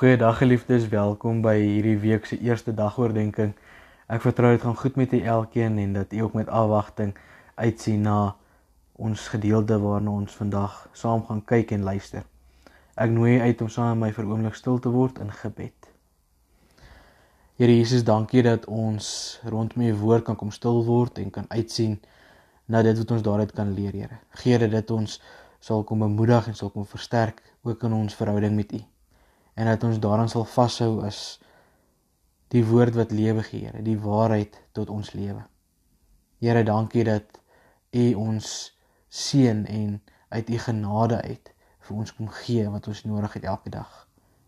Goeiedag geliefdes, welkom by hierdie week se eerste dagoordenkings. Ek vertrou dit gaan goed met julle elkeen en dat u ook met afwagting uitsien na ons gedeelte waarna ons vandag saam gaan kyk en luister. Ek nooi uit om saam met my vir oomblik stil te word in gebed. Here Jesus, dankie dat ons rondom u woord kan kom stil word en kan uitsien na dit wat ons daaruit kan leer, Here. Gee dat ons sal kom bemoedig en sal kom versterk ook in ons verhouding met u. En dat ons daaraan sal vashou as die woord wat lewe gee, Here, die waarheid tot ons lewe. Here, dankie dat U ons seën en uit U genade uit vir ons kom gee wat ons nodig het elke dag.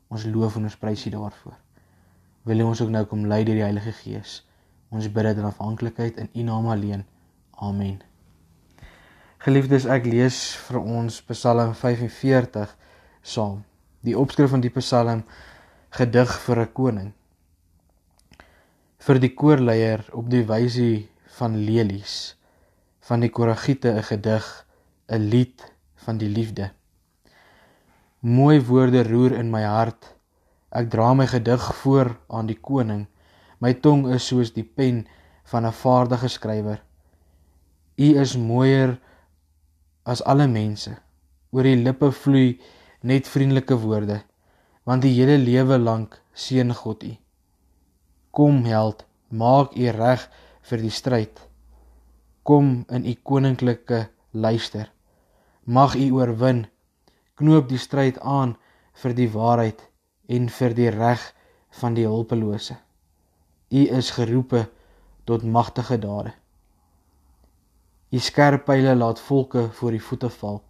Ons loof en ons prys U daarvoor. Wil U ons ook nou kom lei deur die Heilige Gees. Ons bid dit in afhanklikheid in U naam alleen. Amen. Geliefdes, ek lees vir ons Psalm 45 saam. Die opskrif van die Psalm gedig vir 'n koning. Vir die koorleier op die wysie van lelies van die koragiete 'n gedig 'n lied van die liefde. Mooi woorde roer in my hart. Ek dra my gedig voor aan die koning. My tong is soos die pen van 'n vaardige skrywer. U is mooier as alle mense. Oor die lippe vloei net vriendelike woorde want die hele lewe lank seën God u Kom held, maak u reg vir die stryd. Kom in u koninklike luister. Mag u oorwin. Knoop die stryd aan vir die waarheid en vir die reg van die hulpelose. U is geroepe tot magtige dade. U skerp pile laat volke voor die voete val.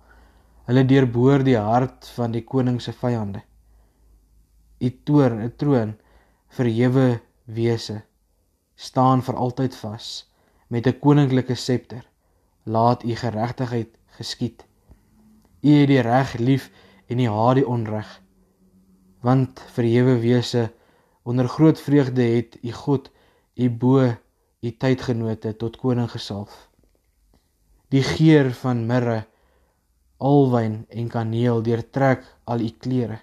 Hulle deurboor die hart van die koning se vyande. U toorn, 'n troon verhewe wese staan vir altyd vas met 'n koninklike septer laat u geregtigheid geskied. U het die reg lief en u haat die onreg want verhewe wese onder groot vreugde het u God u bo u tydgenote tot koning gesalf. Die geur van mirre alwyn en kaneel deurtrek al u klere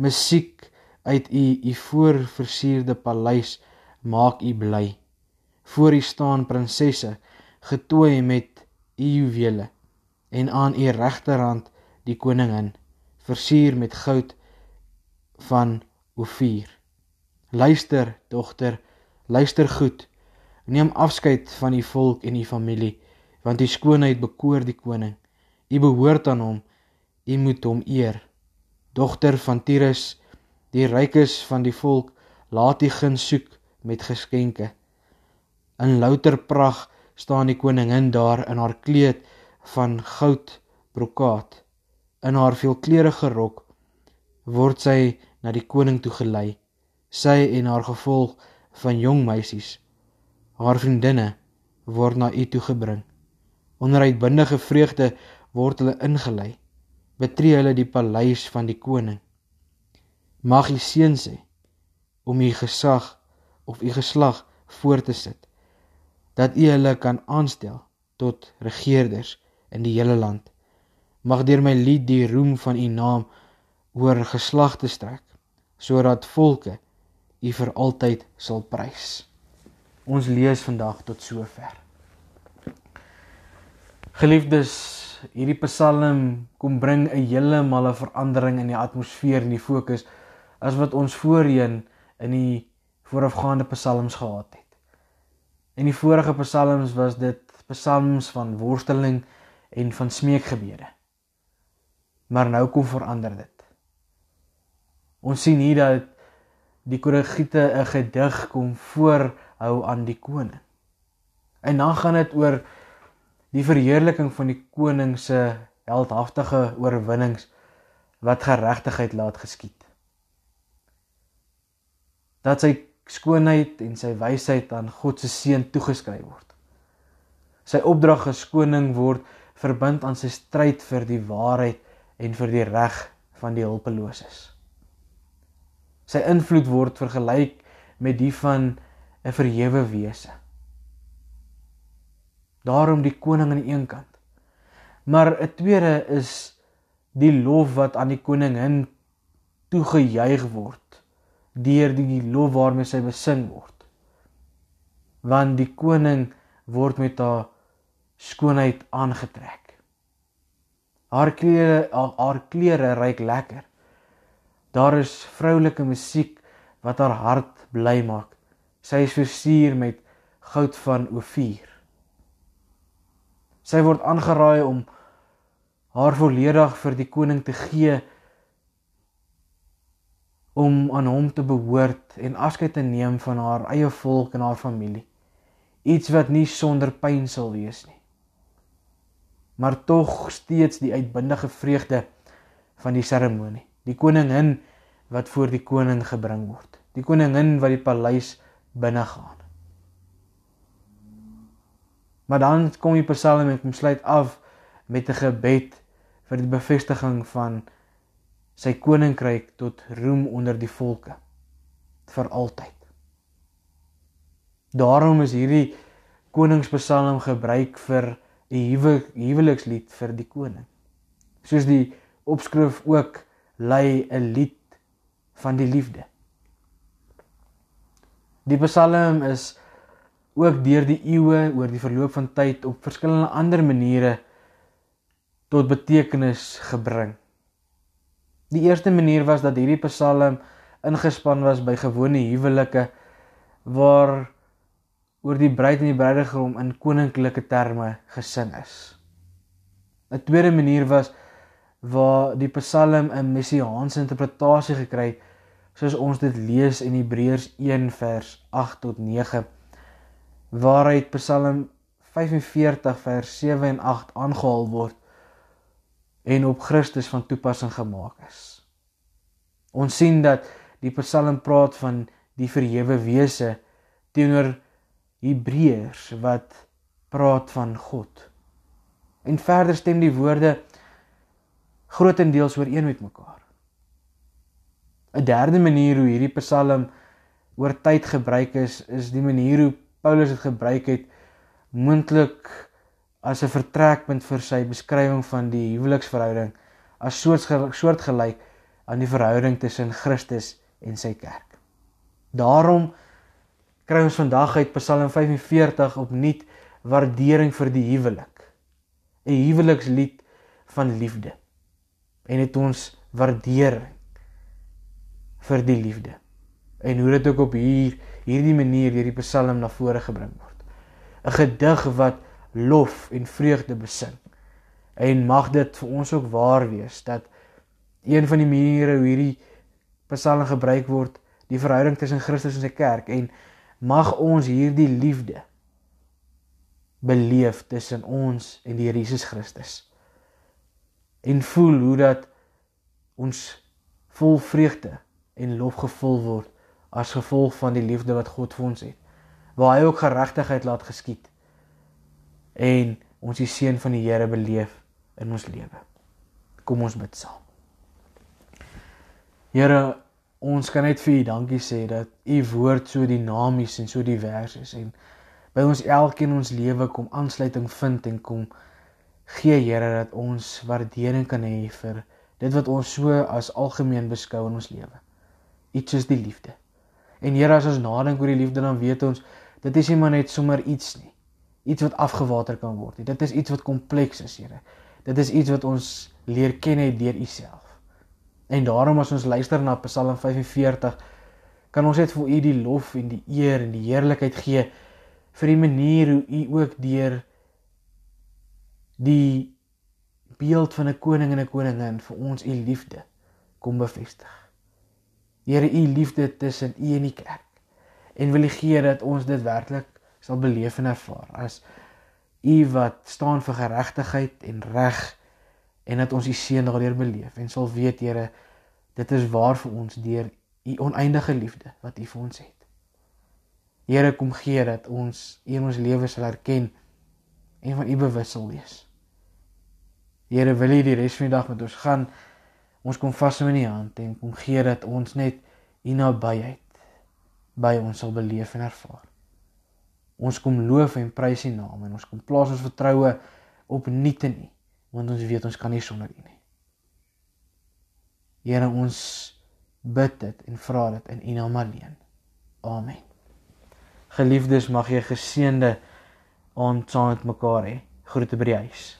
musiek uit u u voorversierde paleis maak u bly. Voor u staan prinsesse getooi met u juwele en aan u regterhand die koningin versier met goud van Ophir. Luister dogter, luister goed. Neem afskeid van u volk en u familie want u skoonheid bekoor die koning. U behoort aan hom. U moet hom eer. Dogter van Tyrus Die rykes van die volk laat die guns soek met geskenke. In louter pragt staan die koningin daar in haar kleed van goud brokaat. In haar veelkleurige rok word sy na die koning toe gelei. Sy en haar gevolg van jong meisies, haar vriendinne word na u toe gebring. Onder uitbundige vreugde word hulle ingelei. Betree hulle die paleis van die koning. Mag u seën sê om u gesag of u geslag voor te sit dat u hulle kan aanstel tot regerders in die hele land. Mag deur my lied die roem van u naam oor geslagte strek sodat volke u vir altyd sal prys. Ons lees vandag tot sover. Geliefdes hierdie psalm kom bring 'n heeltemal 'n verandering in die atmosfeer en die fokus as wat ons voorheen in die voorafgaande psalms gehad het. In die vorige psalms was dit psalms van worsteling en van smeekgebede. Maar nou kom verander dit. Ons sien hier dat die koragiete 'n gedig kom voorhou aan die koning. En dan gaan dit oor die verheerliking van die koning se heldhaftige oorwinnings wat geregtigheid laat geskied dat sy skoonheid en sy wysheid aan God se seun toegeskryf word. Sy opdrag as koning word verbind aan sy stryd vir die waarheid en vir die reg van die hulpeloses. Sy invloed word vergelyk met die van 'n verhewe wese. Daarom die koning aan die een kant. Maar 'n tweede is die lof wat aan die koningin toegejuig word deur die lof waarmee sy besing word. Want die koning word met haar skoonheid aangetrek. Haar klere haar klere ruik lekker. Daar is vroulike musiek wat haar hart bly maak. Sy is versier met goud van Ofier. Sy word aangeraai om haar volledig vir die koning te gee om aan hom te behoort en afskeid te neem van haar eie volk en haar familie. Iets wat nie sonder pyn sal wees nie. Maar tog steeds die uitbundige vreugde van die seremonie. Die koningin wat voor die koning gebring word. Die koningin wat die paleis binne gaan. Maar dan kom die Psalm en kom sluit af met 'n gebed vir die bevestiging van sy koninkryk tot roem onder die volke vir altyd. Daarom is hierdie koningspsalm gebruik vir 'n huwelikslied vir die koning. Soos die opskrif ook lei 'n lied van die liefde. Die psalm is ook deur die eeue oor die verloop van tyd op verskillende ander maniere tot betekenis gebring. Die eerste manier was dat hierdie psalm ingespan was by gewone huwelike waar oor die bruid en die bruidegom in koninklike terme gesing is. 'n Tweede manier was waar die psalm 'n messiaanse interpretasie gekry het soos ons dit lees in Hebreërs 1 vers 8 tot 9 waaruit psalm 45 vers 7 en 8 aangehaal word en op Christus van toepassing gemaak is. Ons sien dat die Psalm praat van die verhewe wese teenoor Hebreërs wat praat van God. En verder stem die woorde grootendeels ooreen met mekaar. 'n Derde manier hoe hierdie Psalm oor tyd gebruik is, is die manier hoe Paulus dit gebruik het moontlik as 'n vertrekpunt vir sy beskrywing van die huweliksverhouding as soort soortgelyk aan die verhouding tussen Christus en sy kerk. Daarom kry ons vandag uit Psalm 45 opnuut waardering vir die huwelik. 'n Huwelikslied van liefde. En het ons waardering vir die liefde. En hoe dit ook op hier hierdie manier deur die Psalm na vore gebring word. 'n Gedig wat lof en vreugde besing. En mag dit vir ons ook waar wees dat een van die maniere hoe hierdie psalm gebruik word, die verhouding tussen Christus en sy kerk en mag ons hierdie liefde beleef tussen ons en die Here Jesus Christus. En voel hoe dat ons vol vreugde en lof gevul word as gevolg van die liefde wat God vir ons het. Waar hy ook geregtigheid laat geskied en ons die seën van die Here beleef in ons lewe. Kom ons bid saam. Here, ons kan net vir U dankie sê dat U woord so dinamies en so divers is en by ons elkeen ons lewe kom aansluiting vind en kom gee Here dat ons waardering kan hê vir dit wat ons so as algemeen beskou in ons lewe. Iets is die liefde. En Here, as ons nadink oor die liefde dan weet ons dit is nie maar net sommer iets nie iets wat afgewater kan word. Dit is iets wat kompleks is, Here. Dit is iets wat ons leer ken het deur U self. En daarom as ons luister na Psalm 45, kan ons net vir U die lof en die eer en die heerlikheid gee vir die manier hoe U ook deur die beeld van 'n koning en 'n koningin vir ons U liefde kom bevestig. Here, U liefde tussen U en die kerk. En wil U gee dat ons dit werklik sal beleef en ervaar as u wat staan vir geregtigheid en reg en dat ons u seën daardeur beleef en sal weet Here dit is waar vir ons deur u oneindige liefde wat u vir ons het. Here kom gee dat ons in ons lewe sal erken en van u bewus sal wees. Here wil u die res van die dag met ons gaan. Ons kom vas in u hand en kom gee dat ons net u nabyheid by ons sal beleef en ervaar. Ons kom loof en prys U naam en ons kom plaas ons vertroue op niete nie, want ons weet ons kan nie sonder U nie. Here ons bid dit en vra dit in U naam alleen. Amen. Geliefdes, mag jy geseënde aand saam met mekaar hê. Groete by die huis.